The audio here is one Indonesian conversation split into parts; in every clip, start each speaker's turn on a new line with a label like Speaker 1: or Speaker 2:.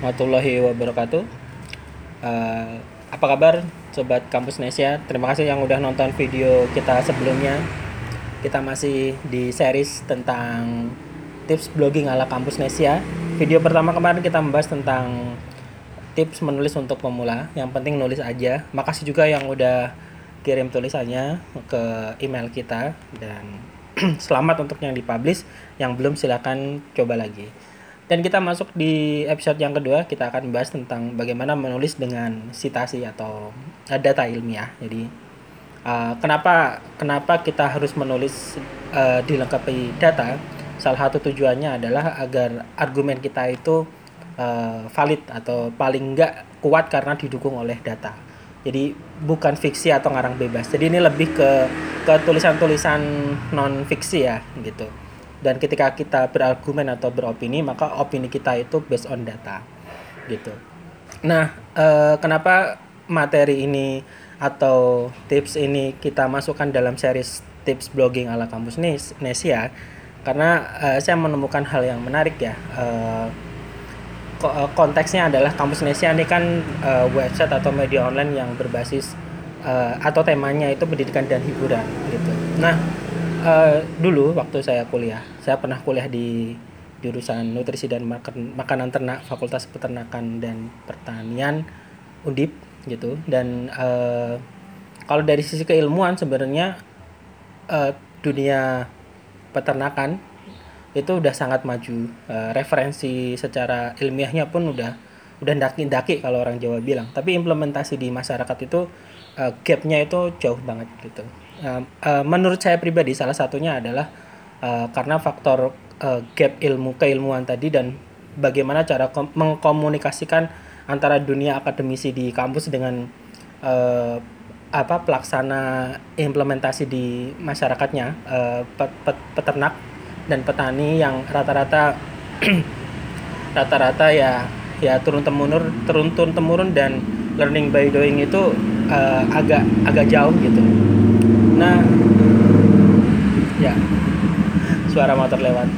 Speaker 1: warahmatullahi wabarakatuh. Uh, apa kabar sobat Kampus Nesia? Terima kasih yang udah nonton video kita sebelumnya. Kita masih di series tentang tips blogging ala Kampus Nesia. Video pertama kemarin kita membahas tentang tips menulis untuk pemula. Yang penting nulis aja. Makasih juga yang udah kirim tulisannya ke email kita dan selamat untuk yang dipublish. Yang belum silakan coba lagi. Dan kita masuk di episode yang kedua, kita akan membahas tentang bagaimana menulis dengan citasi atau uh, data ilmiah. Jadi uh, kenapa kenapa kita harus menulis uh, dilengkapi data? Salah satu tujuannya adalah agar argumen kita itu uh, valid atau paling enggak kuat karena didukung oleh data. Jadi bukan fiksi atau ngarang bebas. Jadi ini lebih ke ke tulisan-tulisan non fiksi ya gitu dan ketika kita berargumen atau beropini maka opini kita itu based on data gitu nah eh, kenapa materi ini atau tips ini kita masukkan dalam series tips blogging ala kampus Nesia karena eh, saya menemukan hal yang menarik ya eh, eh konteksnya adalah kampus Nesia ini kan eh, website atau media online yang berbasis uh, atau temanya itu pendidikan dan hiburan gitu. Nah, uh, dulu waktu saya kuliah, saya pernah kuliah di jurusan nutrisi dan makan, makanan ternak Fakultas Peternakan dan Pertanian Undip gitu. Dan uh, kalau dari sisi keilmuan sebenarnya uh, dunia peternakan itu udah sangat maju. Uh, referensi secara ilmiahnya pun udah udah daki-daki kalau orang Jawa bilang. Tapi implementasi di masyarakat itu uh, gapnya itu jauh banget gitu uh, uh, menurut saya pribadi salah satunya adalah uh, karena faktor uh, gap ilmu keilmuan tadi dan bagaimana cara mengkomunikasikan antara dunia akademisi di kampus dengan uh, apa pelaksana implementasi di masyarakatnya uh, pet, pet, peternak dan petani yang rata-rata rata-rata ya ya turun temurun turun turun temurun dan learning by doing itu uh, agak agak jauh gitu Nah, ya suara motor lewat.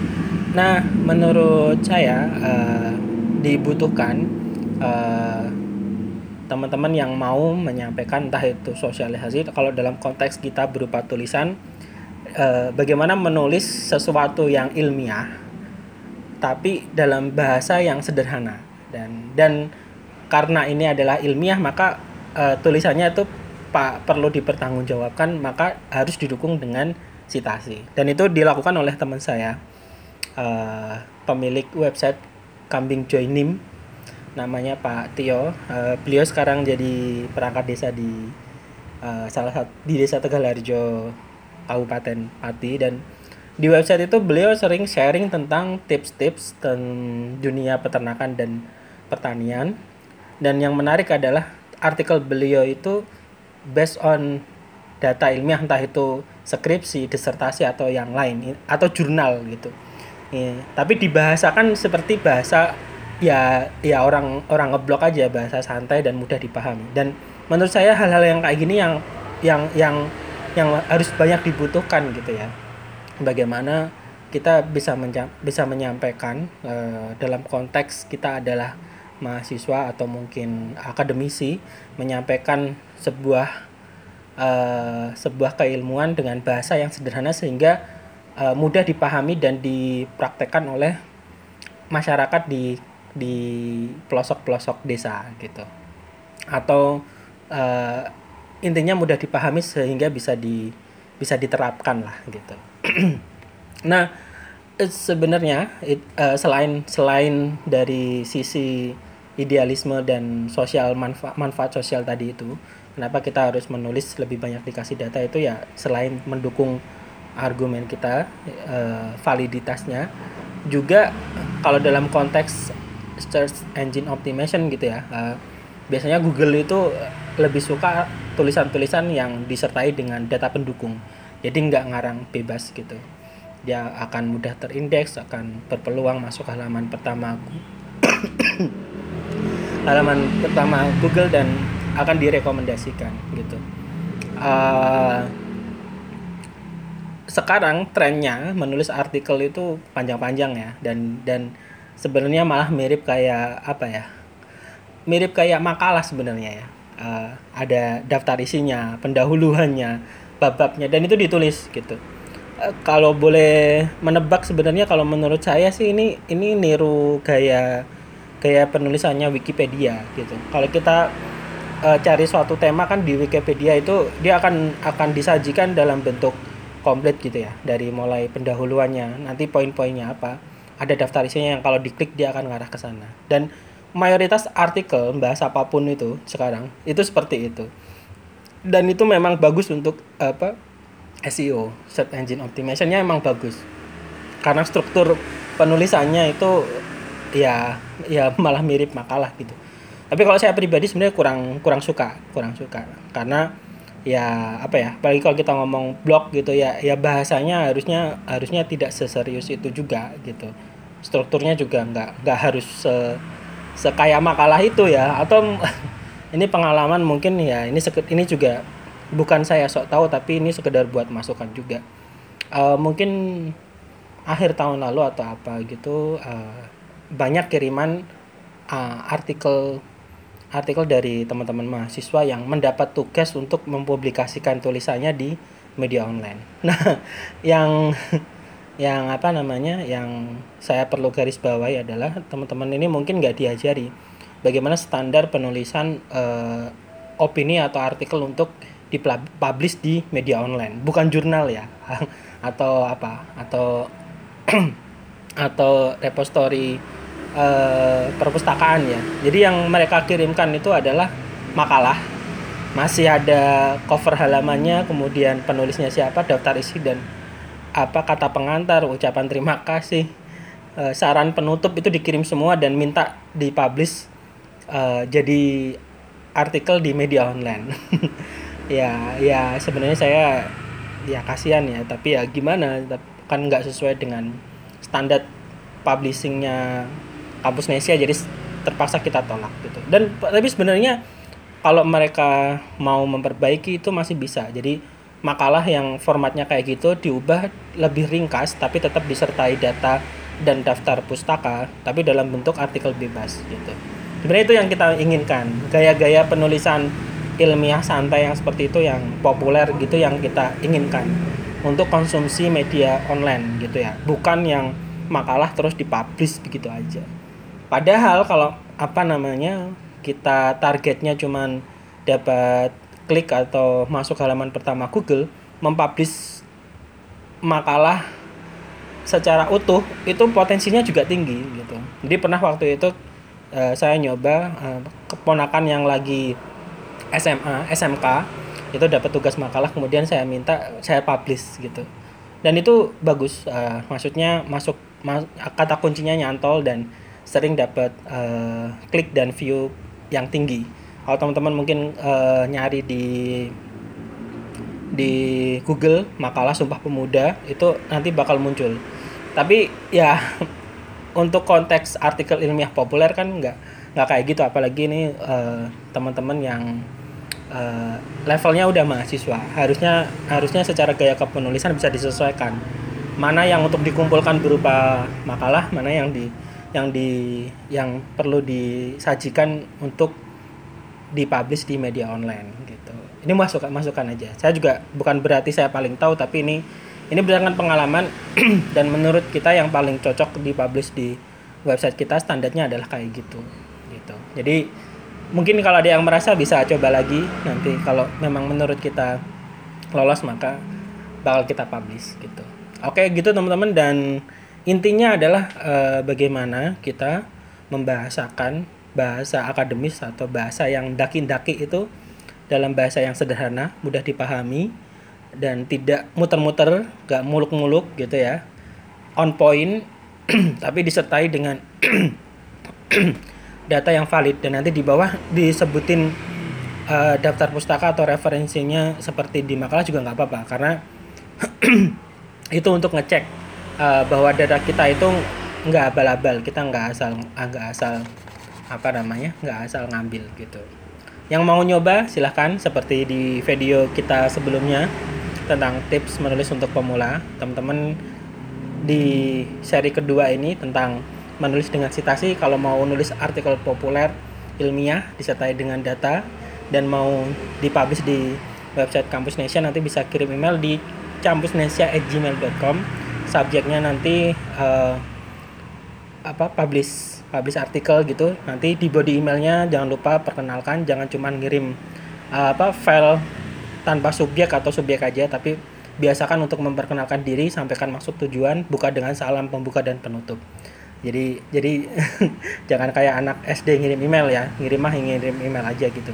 Speaker 1: Nah, menurut saya uh, dibutuhkan uh, teman-teman yang mau menyampaikan entah itu sosialisasi kalau dalam konteks kita berupa tulisan uh, bagaimana menulis sesuatu yang ilmiah tapi dalam bahasa yang sederhana dan dan karena ini adalah ilmiah maka uh, tulisannya itu pak perlu dipertanggungjawabkan maka harus didukung dengan citasi. Dan itu dilakukan oleh teman saya uh, pemilik website kambing joinim namanya Pak Tio. Uh, beliau sekarang jadi perangkat desa di uh, salah satu di desa Tegalharjo Kabupaten Pati. Dan di website itu beliau sering sharing tentang tips-tips tentang dunia peternakan dan pertanian. Dan yang menarik adalah artikel beliau itu based on data ilmiah entah itu skripsi, disertasi atau yang lain atau jurnal gitu. Ya, tapi dibahasakan seperti bahasa ya ya orang orang ngeblok aja bahasa santai dan mudah dipahami. Dan menurut saya hal-hal yang kayak gini yang yang yang yang harus banyak dibutuhkan gitu ya. Bagaimana kita bisa bisa menyampaikan uh, dalam konteks kita adalah mahasiswa atau mungkin akademisi menyampaikan sebuah uh, sebuah keilmuan dengan bahasa yang sederhana sehingga uh, mudah dipahami dan dipraktekkan oleh masyarakat di di pelosok-pelosok desa gitu. Atau uh, intinya mudah dipahami sehingga bisa di bisa diterapkan lah gitu. Nah sebenarnya uh, selain selain dari sisi idealisme dan sosial manfaat manfaat sosial tadi itu kenapa kita harus menulis lebih banyak dikasih data itu ya selain mendukung argumen kita uh, validitasnya juga kalau dalam konteks search engine optimization gitu ya uh, biasanya Google itu lebih suka tulisan-tulisan yang disertai dengan data pendukung. Jadi nggak ngarang bebas gitu. Dia akan mudah terindeks akan berpeluang masuk halaman pertama halaman pertama Google dan akan direkomendasikan gitu. Uh, sekarang trennya menulis artikel itu panjang-panjang ya dan dan sebenarnya malah mirip kayak apa ya mirip kayak makalah sebenarnya ya uh, ada daftar isinya pendahuluannya bab-babnya dan itu ditulis gitu uh, kalau boleh menebak sebenarnya kalau menurut saya sih ini ini niru gaya gaya penulisannya Wikipedia gitu. Kalau kita uh, cari suatu tema kan di Wikipedia itu dia akan akan disajikan dalam bentuk komplit gitu ya dari mulai pendahuluannya nanti poin-poinnya apa ada daftar isinya yang kalau diklik dia akan ngarah ke sana. Dan mayoritas artikel bahas apa pun itu sekarang itu seperti itu. Dan itu memang bagus untuk apa SEO search engine optimizationnya emang bagus. Karena struktur penulisannya itu ya ya malah mirip makalah gitu. Tapi kalau saya pribadi sebenarnya kurang kurang suka kurang suka. Karena ya apa ya apalagi kalau kita ngomong blog gitu ya ya bahasanya harusnya harusnya tidak seserius itu juga gitu. Strukturnya juga nggak nggak harus se sekaya makalah itu ya. Atau ini pengalaman mungkin ya ini ini juga bukan saya sok tahu tapi ini sekedar buat masukan juga. Uh, mungkin akhir tahun lalu atau apa gitu uh, banyak kiriman uh, artikel artikel dari teman-teman mahasiswa yang mendapat tugas untuk mempublikasikan tulisannya di media online. Nah, yang yang apa namanya yang saya perlu garis bawahi adalah teman-teman ini mungkin nggak diajari bagaimana standar penulisan uh, opini atau artikel untuk dipublish di media online bukan jurnal ya atau apa atau atau repository uh, perpustakaan ya. Jadi yang mereka kirimkan itu adalah makalah. Masih ada cover halamannya kemudian penulisnya siapa daftar isi dan apa kata pengantar, ucapan terima kasih, uh, saran penutup itu dikirim semua dan minta dipublish uh, jadi artikel di media online. ya, ya sebenarnya saya ya kasihan ya, tapi ya gimana kan nggak sesuai dengan standar publishingnya kampus Nesia jadi terpaksa kita tolak gitu. Dan tapi sebenarnya kalau mereka mau memperbaiki itu masih bisa. Jadi makalah yang formatnya kayak gitu diubah lebih ringkas tapi tetap disertai data dan daftar pustaka tapi dalam bentuk artikel bebas gitu. Sebenarnya itu yang kita inginkan. Gaya-gaya penulisan ilmiah santai yang seperti itu yang populer gitu yang kita inginkan untuk konsumsi media online gitu ya. Bukan yang makalah terus dipublish begitu aja. Padahal kalau apa namanya kita targetnya cuman dapat klik atau masuk halaman pertama Google mempublish makalah secara utuh itu potensinya juga tinggi gitu. Jadi pernah waktu itu uh, saya nyoba uh, keponakan yang lagi SMA, SMK itu dapat tugas makalah kemudian saya minta saya publish gitu. Dan itu bagus uh, maksudnya masuk mas, kata kuncinya nyantol dan sering dapat uh, klik dan view yang tinggi. Kalau teman-teman mungkin uh, nyari di di Google makalah Sumpah Pemuda itu nanti bakal muncul. Tapi ya untuk konteks artikel ilmiah populer kan nggak nggak kayak gitu. Apalagi ini uh, teman-teman yang uh, levelnya udah mahasiswa. Harusnya harusnya secara gaya kepenulisan bisa disesuaikan. Mana yang untuk dikumpulkan berupa makalah mana yang di yang di yang perlu disajikan untuk dipublish di media online gitu. Ini masukan masukan aja. Saya juga bukan berarti saya paling tahu tapi ini ini berdasarkan pengalaman dan menurut kita yang paling cocok dipublish di website kita standarnya adalah kayak gitu gitu. Jadi mungkin kalau ada yang merasa bisa coba lagi nanti kalau memang menurut kita lolos maka bakal kita publish gitu. Oke gitu teman-teman dan intinya adalah uh, bagaimana kita membahasakan bahasa akademis atau bahasa yang daki-daki itu dalam bahasa yang sederhana, mudah dipahami dan tidak muter-muter, gak muluk-muluk gitu ya. On point tapi disertai dengan data yang valid dan nanti di bawah disebutin uh, daftar pustaka atau referensinya seperti di makalah juga nggak apa-apa karena itu untuk ngecek uh, bahwa data kita itu nggak abal-abal kita nggak asal nggak asal apa namanya nggak asal ngambil gitu. Yang mau nyoba silahkan seperti di video kita sebelumnya tentang tips menulis untuk pemula. Teman-teman di seri kedua ini tentang menulis dengan citasi kalau mau nulis artikel populer ilmiah disertai dengan data dan mau dipublish di website Campus Nation nanti bisa kirim email di campusnesia@gmail.com subjeknya nanti uh, apa publish publish artikel gitu. Nanti di body emailnya jangan lupa perkenalkan jangan cuma ngirim uh, apa file tanpa subjek atau subjek aja tapi biasakan untuk memperkenalkan diri sampaikan maksud tujuan buka dengan salam pembuka dan penutup. Jadi jadi jangan kayak anak SD ngirim email ya ngirim mah ngirim email aja gitu.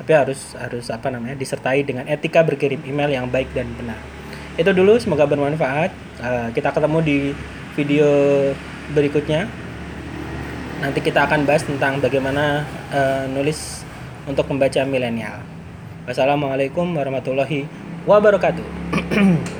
Speaker 1: Tapi harus harus apa namanya disertai dengan etika berkirim email yang baik dan benar itu dulu semoga bermanfaat uh, kita ketemu di video berikutnya nanti kita akan bahas tentang bagaimana uh, nulis untuk membaca milenial. Wassalamualaikum warahmatullahi wabarakatuh.